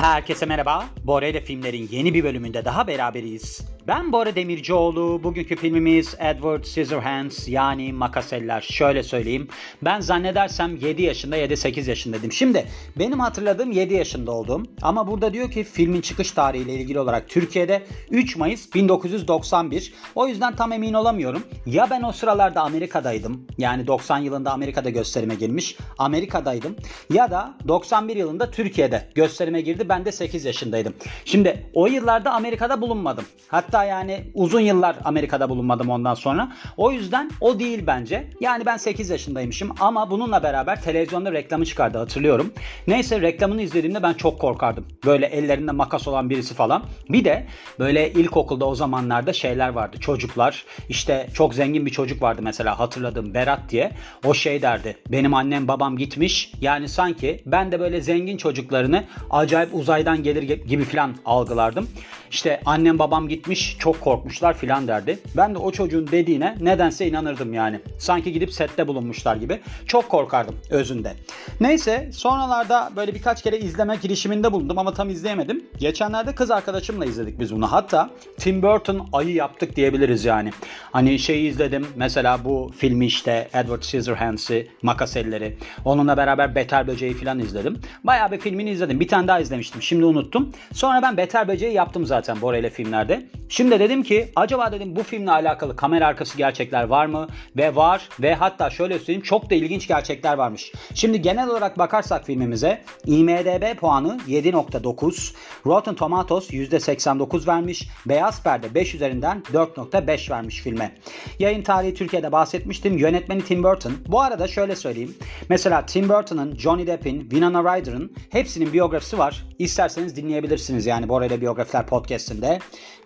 Herkese merhaba. Bora ile filmlerin yeni bir bölümünde daha beraberiz. Ben Bora Demircioğlu. Bugünkü filmimiz Edward Scissorhands yani Makaseller. Şöyle söyleyeyim. Ben zannedersem 7 yaşında ya da 8 yaşındaydım. Şimdi benim hatırladığım 7 yaşında oldum. Ama burada diyor ki filmin çıkış tarihiyle ilgili olarak Türkiye'de 3 Mayıs 1991. O yüzden tam emin olamıyorum. Ya ben o sıralarda Amerika'daydım. Yani 90 yılında Amerika'da gösterime girmiş. Amerika'daydım. Ya da 91 yılında Türkiye'de gösterime girdi. Ben de 8 yaşındaydım. Şimdi o yıllarda Amerika'da bulunmadım. Hatta yani uzun yıllar Amerika'da bulunmadım ondan sonra. O yüzden o değil bence. Yani ben 8 yaşındaymışım ama bununla beraber televizyonda reklamı çıkardı hatırlıyorum. Neyse reklamını izlediğimde ben çok korkardım. Böyle ellerinde makas olan birisi falan. Bir de böyle ilkokulda o zamanlarda şeyler vardı. Çocuklar işte çok zengin bir çocuk vardı mesela hatırladığım Berat diye. O şey derdi. Benim annem babam gitmiş. Yani sanki ben de böyle zengin çocuklarını acayip uzaydan gelir gibi falan algılardım. İşte annem babam gitmiş çok korkmuşlar filan derdi. Ben de o çocuğun dediğine nedense inanırdım yani. Sanki gidip sette bulunmuşlar gibi. Çok korkardım özünde. Neyse sonralarda böyle birkaç kere izleme girişiminde bulundum ama tam izleyemedim. Geçenlerde kız arkadaşımla izledik biz bunu. Hatta Tim Burton ayı yaptık diyebiliriz yani. Hani şeyi izledim mesela bu filmi işte Edward Scissorhands'i, Makaselleri. Onunla beraber Beter Böceği filan izledim. Bayağı bir filmini izledim. Bir tane daha izlemiştim. Şimdi unuttum. Sonra ben Beter Böceği yaptım zaten Bora ile filmlerde. Şimdi dedim ki acaba dedim bu filmle alakalı kamera arkası gerçekler var mı? Ve var ve hatta şöyle söyleyeyim çok da ilginç gerçekler varmış. Şimdi genel olarak bakarsak filmimize IMDB puanı 7.9, Rotten Tomatoes %89 vermiş, Beyaz Perde 5 üzerinden 4.5 vermiş filme. Yayın tarihi Türkiye'de bahsetmiştim. Yönetmeni Tim Burton. Bu arada şöyle söyleyeyim. Mesela Tim Burton'ın, Johnny Depp'in, Winona Ryder'ın hepsinin biyografisi var. İsterseniz dinleyebilirsiniz yani Bora ile Biyografiler podcastinde.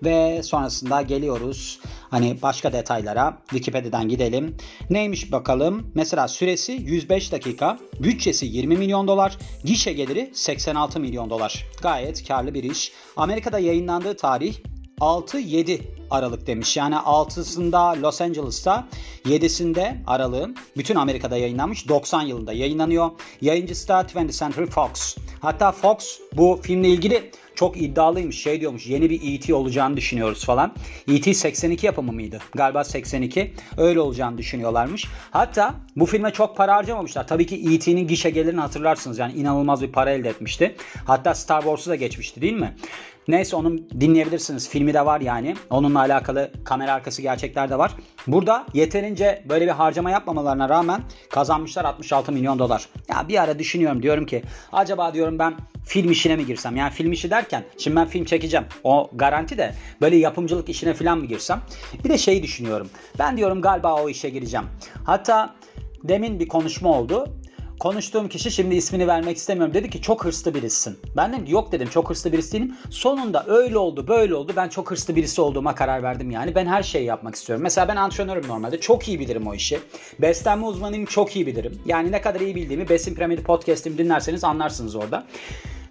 Ve sonrasında geliyoruz hani başka detaylara. Wikipedia'dan gidelim. Neymiş bakalım. Mesela süresi 105 dakika. Bütçesi 20 milyon dolar. Gişe geliri 86 milyon dolar. Gayet karlı bir iş. Amerika'da yayınlandığı tarih 6-7 Aralık demiş. Yani 6'sında Los Angeles'ta 7'sinde Aralık'ın bütün Amerika'da yayınlanmış. 90 yılında yayınlanıyor. Yayıncısı da 20th Century Fox. Hatta Fox bu filmle ilgili çok iddialıymış. Şey diyormuş yeni bir E.T. olacağını düşünüyoruz falan. E.T. 82 yapımı mıydı? Galiba 82. Öyle olacağını düşünüyorlarmış. Hatta bu filme çok para harcamamışlar. Tabii ki E.T.'nin gişe gelirini hatırlarsınız. Yani inanılmaz bir para elde etmişti. Hatta Star Wars'u da geçmişti değil mi? Neyse onu dinleyebilirsiniz. Filmi de var yani. Onunla alakalı kamera arkası gerçekler de var. Burada yeterince böyle bir harcama yapmamalarına rağmen kazanmışlar 66 milyon dolar. Ya bir ara düşünüyorum diyorum ki acaba diyorum ben film işine mi girsem? Yani film işi derken şimdi ben film çekeceğim. O garanti de böyle yapımcılık işine falan mı girsem? Bir de şeyi düşünüyorum. Ben diyorum galiba o işe gireceğim. Hatta demin bir konuşma oldu. Konuştuğum kişi şimdi ismini vermek istemiyorum. Dedi ki çok hırslı birisin. Ben dedim yok dedim çok hırslı birisi değilim. Sonunda öyle oldu böyle oldu. Ben çok hırslı birisi olduğuma karar verdim yani. Ben her şeyi yapmak istiyorum. Mesela ben antrenörüm normalde. Çok iyi bilirim o işi. Beslenme uzmanıyım çok iyi bilirim. Yani ne kadar iyi bildiğimi Besin Piramidi podcast'imi dinlerseniz anlarsınız orada.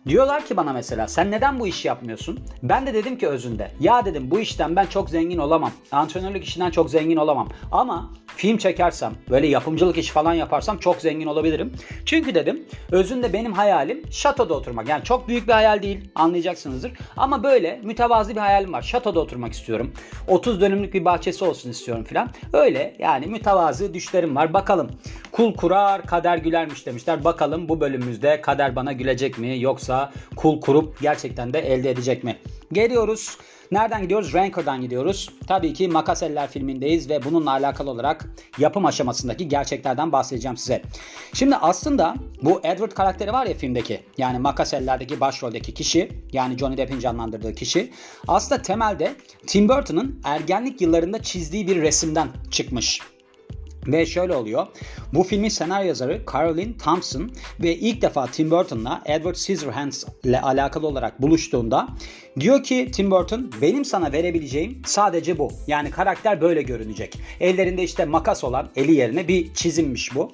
Diyorlar ki bana mesela sen neden bu işi yapmıyorsun? Ben de dedim ki özünde ya dedim bu işten ben çok zengin olamam. Antrenörlük işinden çok zengin olamam. Ama film çekersem böyle yapımcılık iş falan yaparsam çok zengin olabilirim. Çünkü dedim özünde benim hayalim şatoda oturmak. Yani çok büyük bir hayal değil anlayacaksınızdır. Ama böyle mütevazi bir hayalim var. Şatoda oturmak istiyorum. 30 dönümlük bir bahçesi olsun istiyorum filan. Öyle yani mütevazi düşlerim var. Bakalım kul kurar kader gülermiş demişler. Bakalım bu bölümümüzde kader bana gülecek mi yoksa kul kurup gerçekten de elde edecek mi? Geliyoruz. Nereden gidiyoruz? Ranker'dan gidiyoruz. Tabii ki Makaseller filmindeyiz ve bununla alakalı olarak yapım aşamasındaki gerçeklerden bahsedeceğim size. Şimdi aslında bu Edward karakteri var ya filmdeki yani Makaseller'deki başroldeki kişi yani Johnny Depp'in canlandırdığı kişi aslında temelde Tim Burton'ın ergenlik yıllarında çizdiği bir resimden çıkmış. Ve şöyle oluyor. Bu filmin senaryo yazarı Caroline Thompson ve ilk defa Tim Burton'la Edward Scissorhands ile alakalı olarak buluştuğunda diyor ki Tim Burton benim sana verebileceğim sadece bu. Yani karakter böyle görünecek. Ellerinde işte makas olan eli yerine bir çizimmiş bu.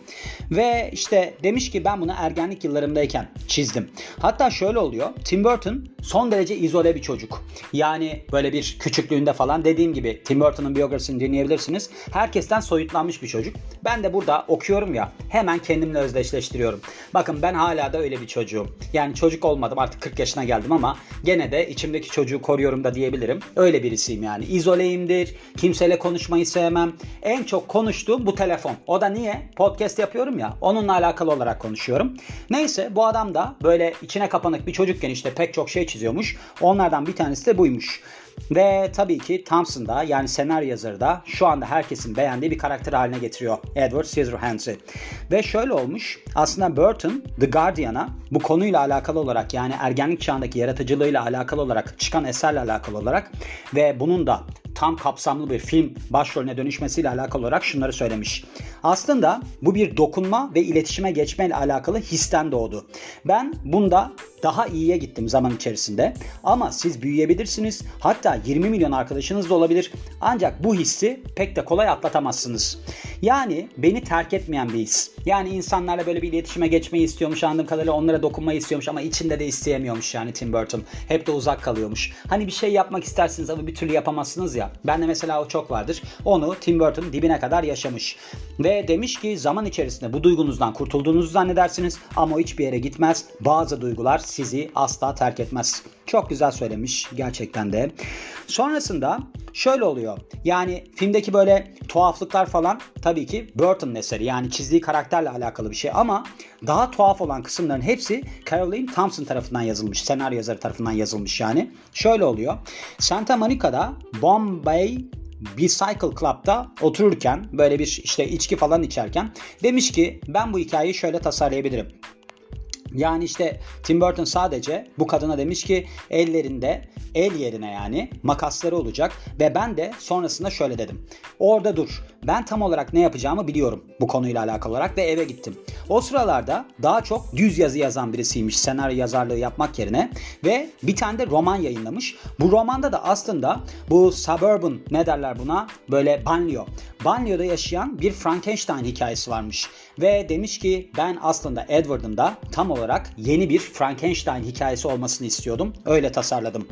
Ve işte demiş ki ben bunu ergenlik yıllarımdayken çizdim. Hatta şöyle oluyor. Tim Burton son derece izole bir çocuk. Yani böyle bir küçüklüğünde falan dediğim gibi Tim Burton'ın biyografisini dinleyebilirsiniz. Herkesten soyutlanmış bir çocuk çocuk. Ben de burada okuyorum ya hemen kendimle özdeşleştiriyorum. Bakın ben hala da öyle bir çocuğum. Yani çocuk olmadım artık 40 yaşına geldim ama gene de içimdeki çocuğu koruyorum da diyebilirim. Öyle birisiyim yani. İzoleyimdir. Kimseyle konuşmayı sevmem. En çok konuştuğum bu telefon. O da niye? Podcast yapıyorum ya. Onunla alakalı olarak konuşuyorum. Neyse bu adam da böyle içine kapanık bir çocukken işte pek çok şey çiziyormuş. Onlardan bir tanesi de buymuş. Ve tabii ki Thompson da yani senaryo yazarı da şu anda herkesin beğendiği bir karakter haline getiriyor Edward Scissorhands'ı. Ve şöyle olmuş aslında Burton The Guardian'a bu konuyla alakalı olarak yani ergenlik çağındaki yaratıcılığıyla alakalı olarak çıkan eserle alakalı olarak ve bunun da tam kapsamlı bir film başrolüne dönüşmesiyle alakalı olarak şunları söylemiş. Aslında bu bir dokunma ve iletişime geçme ile alakalı histen doğdu. Ben bunda daha iyiye gittim zaman içerisinde. Ama siz büyüyebilirsiniz. Hatta 20 milyon arkadaşınız da olabilir. Ancak bu hissi pek de kolay atlatamazsınız. Yani beni terk etmeyen bir his. Yani insanlarla böyle bir iletişime geçmeyi istiyormuş anladığım kadarıyla onlara dokunmayı istiyormuş ama içinde de isteyemiyormuş yani Tim Burton. Hep de uzak kalıyormuş. Hani bir şey yapmak istersiniz ama bir türlü yapamazsınız ya. Ben de mesela o çok vardır. Onu Tim Burton dibine kadar yaşamış. Ve demiş ki zaman içerisinde bu duygunuzdan kurtulduğunuzu zannedersiniz ama hiçbir yere gitmez. Bazı duygular sizi asla terk etmez. Çok güzel söylemiş gerçekten de. Sonrasında şöyle oluyor. Yani filmdeki böyle tuhaflıklar falan tabii ki Burton'un eseri. Yani çizdiği karakterle alakalı bir şey ama daha tuhaf olan kısımların hepsi Caroline Thompson tarafından yazılmış. Senaryo yazarı tarafından yazılmış yani. Şöyle oluyor. Santa Monica'da Bombay Bicycle Club'da otururken böyle bir işte içki falan içerken demiş ki ben bu hikayeyi şöyle tasarlayabilirim. Yani işte Tim Burton sadece bu kadına demiş ki ellerinde el yerine yani makasları olacak ve ben de sonrasında şöyle dedim. Orada dur. Ben tam olarak ne yapacağımı biliyorum bu konuyla alakalı olarak ve eve gittim. O sıralarda daha çok düz yazı yazan birisiymiş senaryo yazarlığı yapmak yerine ve bir tane de roman yayınlamış. Bu romanda da aslında bu suburban ne derler buna böyle banliyö. Banliyö'de yaşayan bir Frankenstein hikayesi varmış. Ve demiş ki ben aslında Edward'ın da tam olarak yeni bir Frankenstein hikayesi olmasını istiyordum. Öyle tasarladım.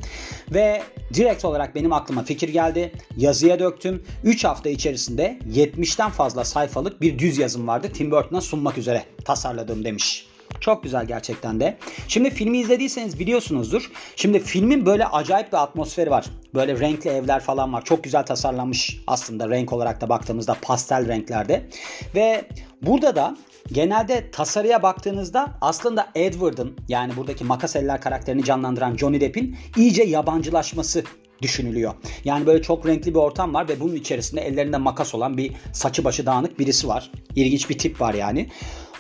Ve direkt olarak benim aklıma fikir geldi. Yazıya döktüm. 3 hafta içerisinde 70'ten fazla sayfalık bir düz yazım vardı. Tim Burton'a sunmak üzere tasarladım demiş. Çok güzel gerçekten de. Şimdi filmi izlediyseniz biliyorsunuzdur. Şimdi filmin böyle acayip bir atmosferi var. Böyle renkli evler falan var. Çok güzel tasarlanmış aslında renk olarak da baktığımızda pastel renklerde. Ve burada da genelde tasarıya baktığınızda aslında Edward'ın yani buradaki makas eller karakterini canlandıran Johnny Depp'in iyice yabancılaşması düşünülüyor. Yani böyle çok renkli bir ortam var ve bunun içerisinde ellerinde makas olan bir saçı başı dağınık birisi var. İlginç bir tip var yani.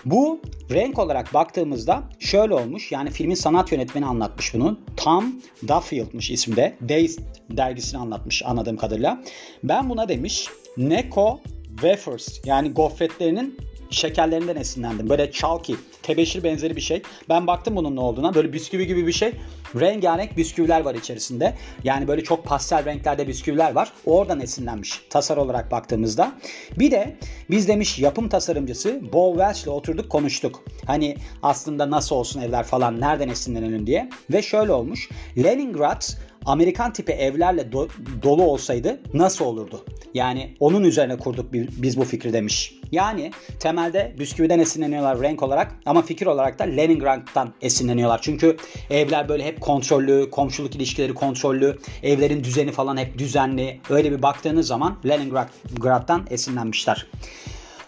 Bu renk olarak baktığımızda şöyle olmuş. Yani filmin sanat yönetmeni anlatmış bunu. Tom Duffield'mış isminde. Days dergisini anlatmış anladığım kadarıyla. Ben buna demiş Neko Wafers yani gofretlerinin şekerlerinden esinlendim. Böyle chalky, tebeşir benzeri bir şey. Ben baktım bunun ne olduğuna. Böyle bisküvi gibi bir şey. Rengarenk bisküviler var içerisinde. Yani böyle çok pastel renklerde bisküviler var. Oradan esinlenmiş tasar olarak baktığımızda. Bir de biz demiş yapım tasarımcısı Bo Welch ile oturduk konuştuk. Hani aslında nasıl olsun evler falan nereden esinlenelim diye. Ve şöyle olmuş. Leningrad Amerikan tipi evlerle do- dolu olsaydı nasıl olurdu? Yani onun üzerine kurduk biz bu fikri demiş. Yani temelde bisküviden esinleniyorlar renk olarak ama fikir olarak da Leningrad'dan esinleniyorlar. Çünkü evler böyle hep kontrollü, komşuluk ilişkileri kontrollü, evlerin düzeni falan hep düzenli. Öyle bir baktığınız zaman Leningrad'dan esinlenmişler.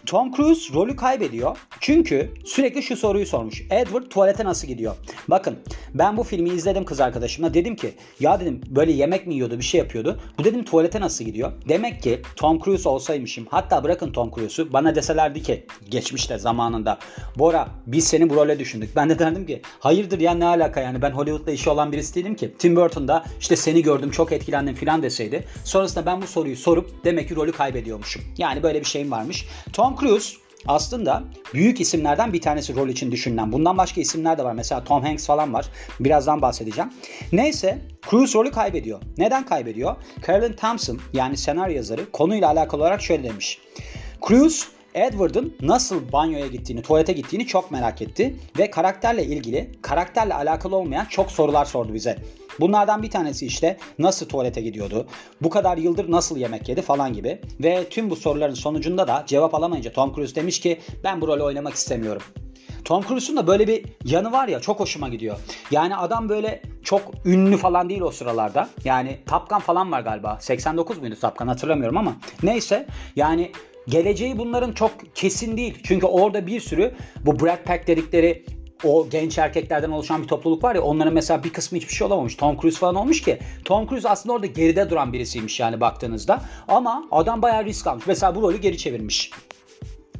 Tom Cruise rolü kaybediyor. Çünkü sürekli şu soruyu sormuş. Edward tuvalete nasıl gidiyor? Bakın ben bu filmi izledim kız arkadaşımla. Dedim ki ya dedim böyle yemek mi yiyordu bir şey yapıyordu. Bu dedim tuvalete nasıl gidiyor? Demek ki Tom Cruise olsaymışım. Hatta bırakın Tom Cruise'u bana deselerdi ki geçmişte zamanında. Bora biz seni bu role düşündük. Ben de derdim ki hayırdır ya ne alaka yani ben Hollywood'da işi olan birisi değilim ki. Tim Burton'da işte seni gördüm çok etkilendim filan deseydi. Sonrasında ben bu soruyu sorup demek ki rolü kaybediyormuşum. Yani böyle bir şeyim varmış. Tom Cruise aslında büyük isimlerden bir tanesi rol için düşünülen. Bundan başka isimler de var. Mesela Tom Hanks falan var. Birazdan bahsedeceğim. Neyse Cruise rolü kaybediyor. Neden kaybediyor? Carolyn Thompson yani senaryo yazarı konuyla alakalı olarak şöyle demiş. Cruise Edward'ın nasıl banyoya gittiğini, tuvalete gittiğini çok merak etti ve karakterle ilgili, karakterle alakalı olmayan çok sorular sordu bize. Bunlardan bir tanesi işte nasıl tuvalete gidiyordu, bu kadar yıldır nasıl yemek yedi falan gibi. Ve tüm bu soruların sonucunda da cevap alamayınca Tom Cruise demiş ki ben bu rolü oynamak istemiyorum. Tom Cruise'un da böyle bir yanı var ya çok hoşuma gidiyor. Yani adam böyle çok ünlü falan değil o sıralarda. Yani Tapkan falan var galiba. 89 muydu Tapkan hatırlamıyorum ama. Neyse yani geleceği bunların çok kesin değil. Çünkü orada bir sürü bu Brad Pack dedikleri o genç erkeklerden oluşan bir topluluk var ya onların mesela bir kısmı hiçbir şey olamamış. Tom Cruise falan olmuş ki Tom Cruise aslında orada geride duran birisiymiş yani baktığınızda. Ama adam bayağı risk almış. Mesela bu rolü geri çevirmiş.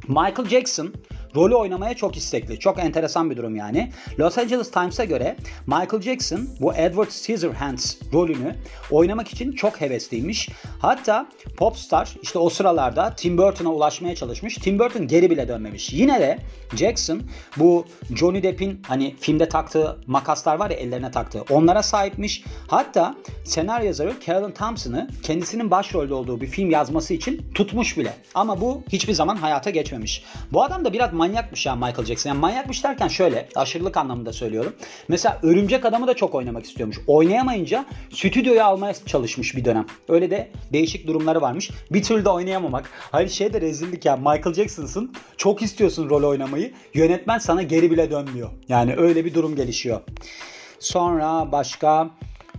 Michael Jackson rolü oynamaya çok istekli. Çok enteresan bir durum yani. Los Angeles Times'a göre Michael Jackson bu Edward Scissorhands rolünü oynamak için çok hevesliymiş. Hatta Popstar işte o sıralarda Tim Burton'a ulaşmaya çalışmış. Tim Burton geri bile dönmemiş. Yine de Jackson bu Johnny Depp'in hani filmde taktığı makaslar var ya ellerine taktığı onlara sahipmiş. Hatta senaryo yazarı Carolyn Thompson'ı kendisinin başrolde olduğu bir film yazması için tutmuş bile. Ama bu hiçbir zaman hayata geçmemiş. Bu adam da biraz manyakmış ya Michael Jackson. Yani manyakmış derken şöyle aşırılık anlamında söylüyorum. Mesela Örümcek Adam'ı da çok oynamak istiyormuş. Oynayamayınca stüdyoya almaya çalışmış bir dönem. Öyle de değişik durumları varmış. Bir türlü de oynayamamak. Hayır şey de rezillik ya. Michael Jackson'sın. Çok istiyorsun rol oynamayı. Yönetmen sana geri bile dönmüyor. Yani öyle bir durum gelişiyor. Sonra başka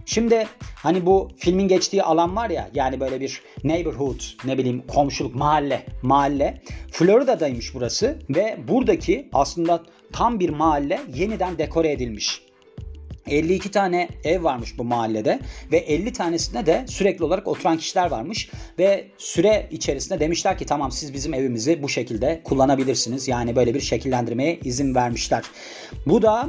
Şimdi hani bu filmin geçtiği alan var ya yani böyle bir neighborhood ne bileyim komşuluk mahalle mahalle Florida'daymış burası ve buradaki aslında tam bir mahalle yeniden dekore edilmiş. 52 tane ev varmış bu mahallede ve 50 tanesinde de sürekli olarak oturan kişiler varmış ve süre içerisinde demişler ki tamam siz bizim evimizi bu şekilde kullanabilirsiniz. Yani böyle bir şekillendirmeye izin vermişler. Bu da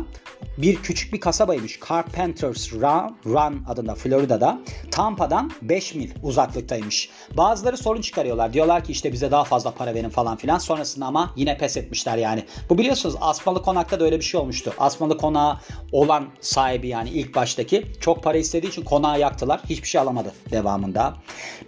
bir küçük bir kasabaymış. Carpenters Run, adında Florida'da. Tampa'dan 5 mil uzaklıktaymış. Bazıları sorun çıkarıyorlar. Diyorlar ki işte bize daha fazla para verin falan filan. Sonrasında ama yine pes etmişler yani. Bu biliyorsunuz Asmalı Konak'ta da öyle bir şey olmuştu. Asmalı Konağı olan sahibi yani ilk baştaki çok para istediği için konağı yaktılar. Hiçbir şey alamadı devamında.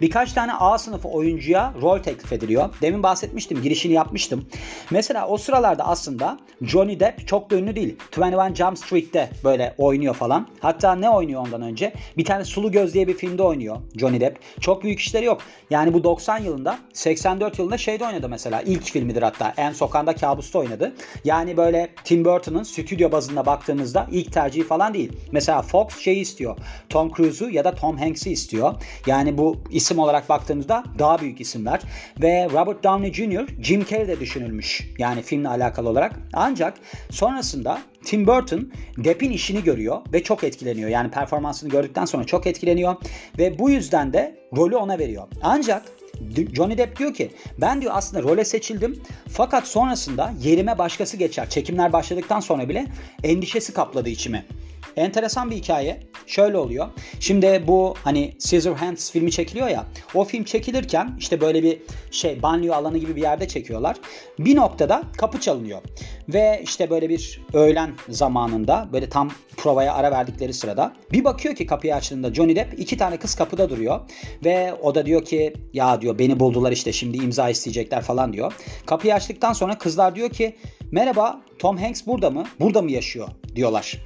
Birkaç tane A sınıfı oyuncuya rol teklif ediliyor. Demin bahsetmiştim. Girişini yapmıştım. Mesela o sıralarda aslında Johnny Depp çok da ünlü değil. 21 Jump Street'te böyle oynuyor falan. Hatta ne oynuyor ondan önce? Bir tane Sulu Göz diye bir filmde oynuyor Johnny Depp. Çok büyük işleri yok. Yani bu 90 yılında 84 yılında şeyde oynadı mesela. İlk filmidir hatta. En Sokağında Kabus'ta oynadı. Yani böyle Tim Burton'ın stüdyo bazında baktığınızda ilk tercihi falan değil. Mesela Fox şeyi istiyor. Tom Cruise'u ya da Tom Hanks'i istiyor. Yani bu isim olarak baktığımızda daha büyük isimler. Ve Robert Downey Jr. Jim Carrey de düşünülmüş. Yani filmle alakalı olarak. Ancak sonrasında Tim Burton Depp'in işini görüyor ve çok etkileniyor. Yani performansını gördükten sonra çok etkileniyor ve bu yüzden de rolü ona veriyor. Ancak Johnny Depp diyor ki ben diyor aslında role seçildim fakat sonrasında yerime başkası geçer. Çekimler başladıktan sonra bile endişesi kapladı içimi. Enteresan bir hikaye. Şöyle oluyor. Şimdi bu hani Scissorhands filmi çekiliyor ya. O film çekilirken işte böyle bir şey banyo alanı gibi bir yerde çekiyorlar. Bir noktada kapı çalınıyor. Ve işte böyle bir öğlen zamanında böyle tam provaya ara verdikleri sırada bir bakıyor ki kapıyı açtığında Johnny Depp iki tane kız kapıda duruyor. Ve o da diyor ki ya diyor beni buldular işte şimdi imza isteyecekler falan diyor. Kapıyı açtıktan sonra kızlar diyor ki merhaba Tom Hanks burada mı? Burada mı yaşıyor? diyorlar.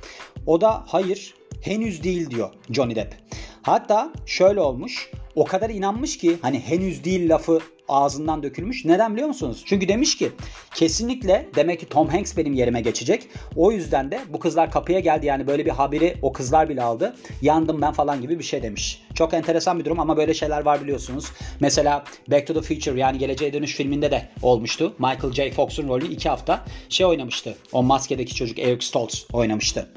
O da hayır henüz değil diyor Johnny Depp. Hatta şöyle olmuş o kadar inanmış ki hani henüz değil lafı ağzından dökülmüş. Neden biliyor musunuz? Çünkü demiş ki kesinlikle demek ki Tom Hanks benim yerime geçecek. O yüzden de bu kızlar kapıya geldi yani böyle bir haberi o kızlar bile aldı. Yandım ben falan gibi bir şey demiş. Çok enteresan bir durum ama böyle şeyler var biliyorsunuz. Mesela Back to the Future yani Geleceğe Dönüş filminde de olmuştu. Michael J. Fox'un rolü iki hafta şey oynamıştı. O maskedeki çocuk Eric Stoltz oynamıştı.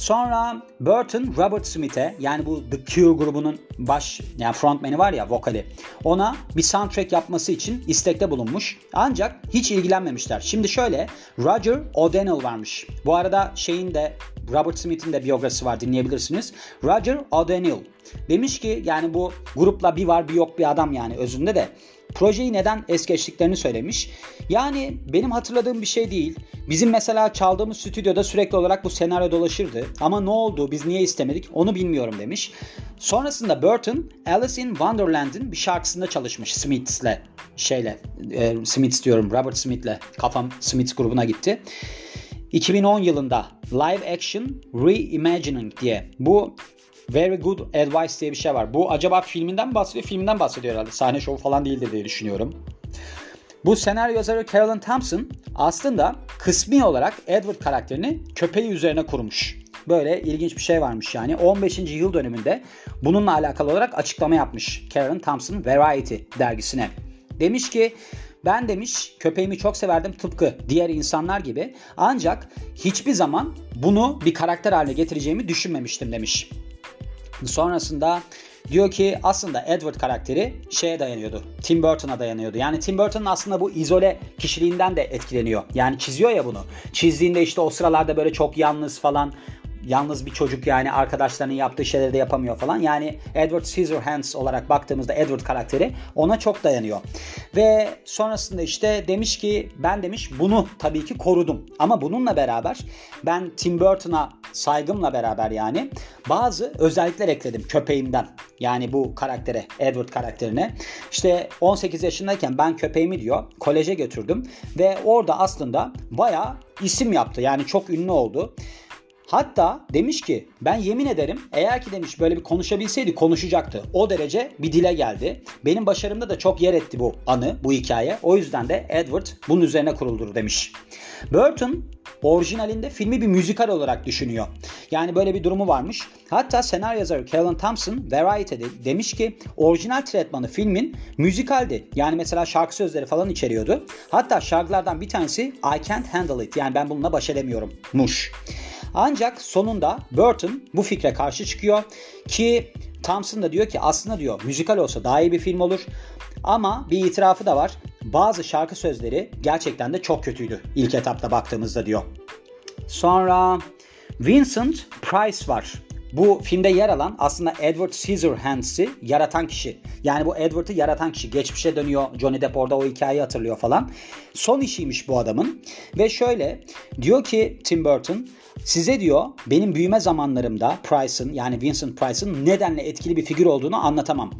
Sonra Burton Robert Smith'e yani bu The Cure grubunun baş yani frontmeni var ya vokali ona bir soundtrack yapması için istekte bulunmuş. Ancak hiç ilgilenmemişler. Şimdi şöyle Roger O'Donnell varmış. Bu arada şeyin de Robert Smith'in de biyografisi var dinleyebilirsiniz. Roger O'Donnell demiş ki yani bu grupla bir var bir yok bir adam yani özünde de projeyi neden es geçtiklerini söylemiş. Yani benim hatırladığım bir şey değil. Bizim mesela çaldığımız stüdyoda sürekli olarak bu senaryo dolaşırdı. Ama ne oldu, biz niye istemedik onu bilmiyorum demiş. Sonrasında Burton, Alice in Wonderland'in bir şarkısında çalışmış Smith'le. Şeyle, e, Smith diyorum, Robert Smith'le. Kafam Smith grubuna gitti. 2010 yılında Live Action Reimagining diye bu Very Good Advice diye bir şey var. Bu acaba filminden mi bahsediyor? Filminden bahsediyor herhalde. Sahne şovu falan değildir diye düşünüyorum. Bu senaryo yazarı Carolyn Thompson aslında kısmi olarak Edward karakterini köpeği üzerine kurmuş. Böyle ilginç bir şey varmış yani. 15. yıl dönümünde bununla alakalı olarak açıklama yapmış Carolyn Thompson Variety dergisine. Demiş ki ben demiş köpeğimi çok severdim tıpkı diğer insanlar gibi. Ancak hiçbir zaman bunu bir karakter haline getireceğimi düşünmemiştim demiş. Sonrasında diyor ki aslında Edward karakteri şeye dayanıyordu. Tim Burton'a dayanıyordu. Yani Tim Burton'un aslında bu izole kişiliğinden de etkileniyor. Yani çiziyor ya bunu. Çizdiğinde işte o sıralarda böyle çok yalnız falan yalnız bir çocuk yani arkadaşlarının yaptığı şeyleri de yapamıyor falan. Yani Edward Scissorhands olarak baktığımızda Edward karakteri ona çok dayanıyor. Ve sonrasında işte demiş ki ben demiş bunu tabii ki korudum. Ama bununla beraber ben Tim Burton'a saygımla beraber yani bazı özellikler ekledim köpeğimden. Yani bu karaktere, Edward karakterine. İşte 18 yaşındayken ben köpeğimi diyor koleje götürdüm ve orada aslında bayağı isim yaptı. Yani çok ünlü oldu. Hatta demiş ki ben yemin ederim eğer ki demiş böyle bir konuşabilseydi konuşacaktı. O derece bir dile geldi. Benim başarımda da çok yer etti bu anı, bu hikaye. O yüzden de Edward bunun üzerine kuruldur demiş. Burton orijinalinde filmi bir müzikal olarak düşünüyor. Yani böyle bir durumu varmış. Hatta senaryo yazarı Kellen Thompson Variety'de demiş ki orijinal tretmanı filmin müzikaldi. Yani mesela şarkı sözleri falan içeriyordu. Hatta şarkılardan bir tanesi I Can't Handle It yani ben bununla baş edemiyorum muş. Ancak sonunda Burton bu fikre karşı çıkıyor ki Thompson da diyor ki aslında diyor müzikal olsa daha iyi bir film olur. Ama bir itirafı da var. Bazı şarkı sözleri gerçekten de çok kötüydü ilk etapta baktığımızda diyor. Sonra Vincent Price var. Bu filmde yer alan aslında Edward Scissorhands'i yaratan kişi. Yani bu Edward'ı yaratan kişi. Geçmişe dönüyor. Johnny Depp orada o hikayeyi hatırlıyor falan. Son işiymiş bu adamın. Ve şöyle diyor ki Tim Burton Size diyor benim büyüme zamanlarımda Price'ın yani Vincent Price'ın nedenle etkili bir figür olduğunu anlatamam.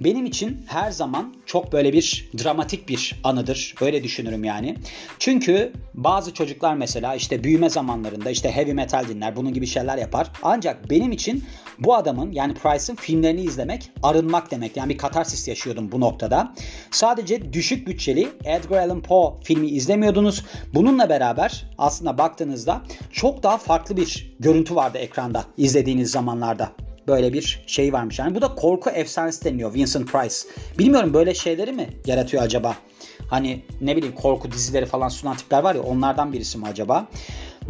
Benim için her zaman çok böyle bir dramatik bir anıdır. Öyle düşünürüm yani. Çünkü bazı çocuklar mesela işte büyüme zamanlarında işte heavy metal dinler bunun gibi şeyler yapar. Ancak benim için bu adamın yani Price'ın filmlerini izlemek arınmak demek. Yani bir katarsis yaşıyordum bu noktada. Sadece düşük bütçeli Edgar Allan Poe filmi izlemiyordunuz. Bununla beraber aslında baktığınızda çok daha farklı bir görüntü vardı ekranda izlediğiniz zamanlarda. Böyle bir şey varmış. Yani bu da korku efsanesi deniyor Vincent Price. Bilmiyorum böyle şeyleri mi yaratıyor acaba? Hani ne bileyim korku dizileri falan sunan tipler var ya onlardan birisi mi acaba?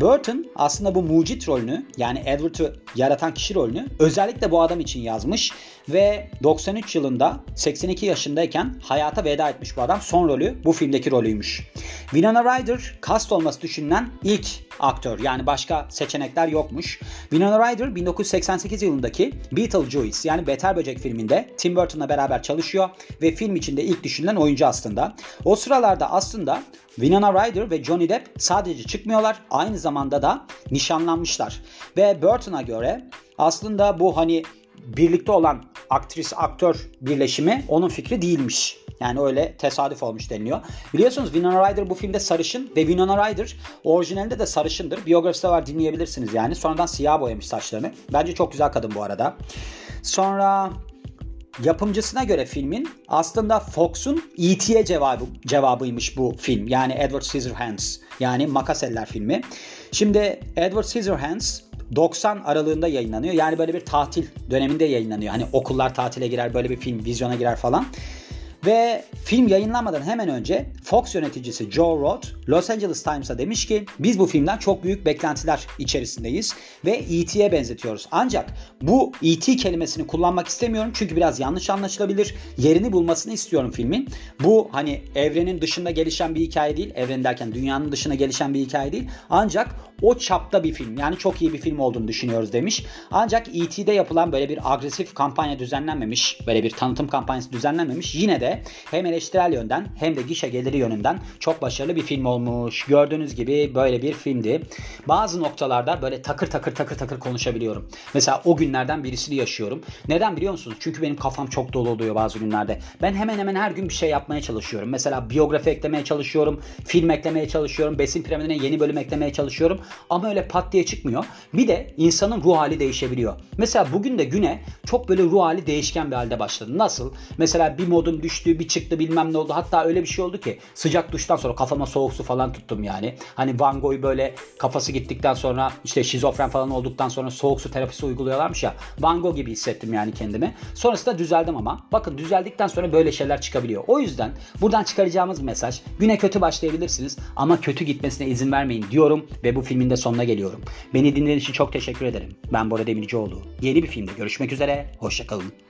Burton aslında bu mucit rolünü yani Edward'ı yaratan kişi rolünü özellikle bu adam için yazmış ve 93 yılında 82 yaşındayken hayata veda etmiş bu adam. Son rolü bu filmdeki rolüymüş. Winona Ryder cast olması düşünülen ilk aktör. Yani başka seçenekler yokmuş. Winona Ryder 1988 yılındaki Beetlejuice yani Beter Böcek filminde Tim Burton'la beraber çalışıyor ve film içinde ilk düşünülen oyuncu aslında. O sıralarda aslında Winona Ryder ve Johnny Depp sadece çıkmıyorlar aynı zamanda da nişanlanmışlar. Ve Burton'a göre aslında bu hani birlikte olan aktris aktör birleşimi onun fikri değilmiş. Yani öyle tesadüf olmuş deniliyor. Biliyorsunuz Winona Ryder bu filmde sarışın ve Winona Ryder orijinalinde de sarışındır. Biyografisi de var dinleyebilirsiniz yani. Sonradan siyah boyamış saçlarını. Bence çok güzel kadın bu arada. Sonra yapımcısına göre filmin aslında Fox'un E.T.'ye cevabı, cevabıymış bu film. Yani Edward Scissorhands yani Makas Eller filmi. Şimdi Edward Scissorhands 90 aralığında yayınlanıyor. Yani böyle bir tatil döneminde yayınlanıyor. Hani okullar tatile girer böyle bir film vizyona girer falan. Ve film yayınlanmadan hemen önce Fox yöneticisi Joe Roth Los Angeles Times'a demiş ki biz bu filmden çok büyük beklentiler içerisindeyiz ve E.T.'ye benzetiyoruz. Ancak bu E.T. kelimesini kullanmak istemiyorum çünkü biraz yanlış anlaşılabilir. Yerini bulmasını istiyorum filmin. Bu hani evrenin dışında gelişen bir hikaye değil. Evren derken dünyanın dışına gelişen bir hikaye değil. Ancak o çapta bir film. Yani çok iyi bir film olduğunu düşünüyoruz demiş. Ancak E.T.'de yapılan böyle bir agresif kampanya düzenlenmemiş. Böyle bir tanıtım kampanyası düzenlenmemiş. Yine de hem eleştirel yönden hem de gişe geliri yönünden çok başarılı bir film olmuş. Gördüğünüz gibi böyle bir filmdi. Bazı noktalarda böyle takır takır takır takır konuşabiliyorum. Mesela o günlerden birisini yaşıyorum. Neden biliyor musunuz? Çünkü benim kafam çok dolu oluyor bazı günlerde. Ben hemen hemen her gün bir şey yapmaya çalışıyorum. Mesela biyografi eklemeye çalışıyorum, film eklemeye çalışıyorum, besin piramidine yeni bölüm eklemeye çalışıyorum. Ama öyle pat diye çıkmıyor. Bir de insanın ruh hali değişebiliyor. Mesela bugün de güne çok böyle ruh hali değişken bir halde başladı. Nasıl? Mesela bir modum düştü, bir çıktı bilmem ne oldu. Hatta öyle bir şey oldu ki sıcak duştan sonra kafama soğuk su falan tuttum yani. Hani Van Gogh'u böyle kafası gittikten sonra işte şizofren falan olduktan sonra soğuk su terapisi uyguluyorlarmış ya. Van Gogh gibi hissettim yani kendimi. Sonrasında düzeldim ama. Bakın düzeldikten sonra böyle şeyler çıkabiliyor. O yüzden buradan çıkaracağımız mesaj güne kötü başlayabilirsiniz ama kötü gitmesine izin vermeyin diyorum ve bu filmin de sonuna geliyorum. Beni dinlediğiniz için çok teşekkür ederim. Ben Bora Demircioğlu. Yeni bir filmde görüşmek üzere. Hoşçakalın.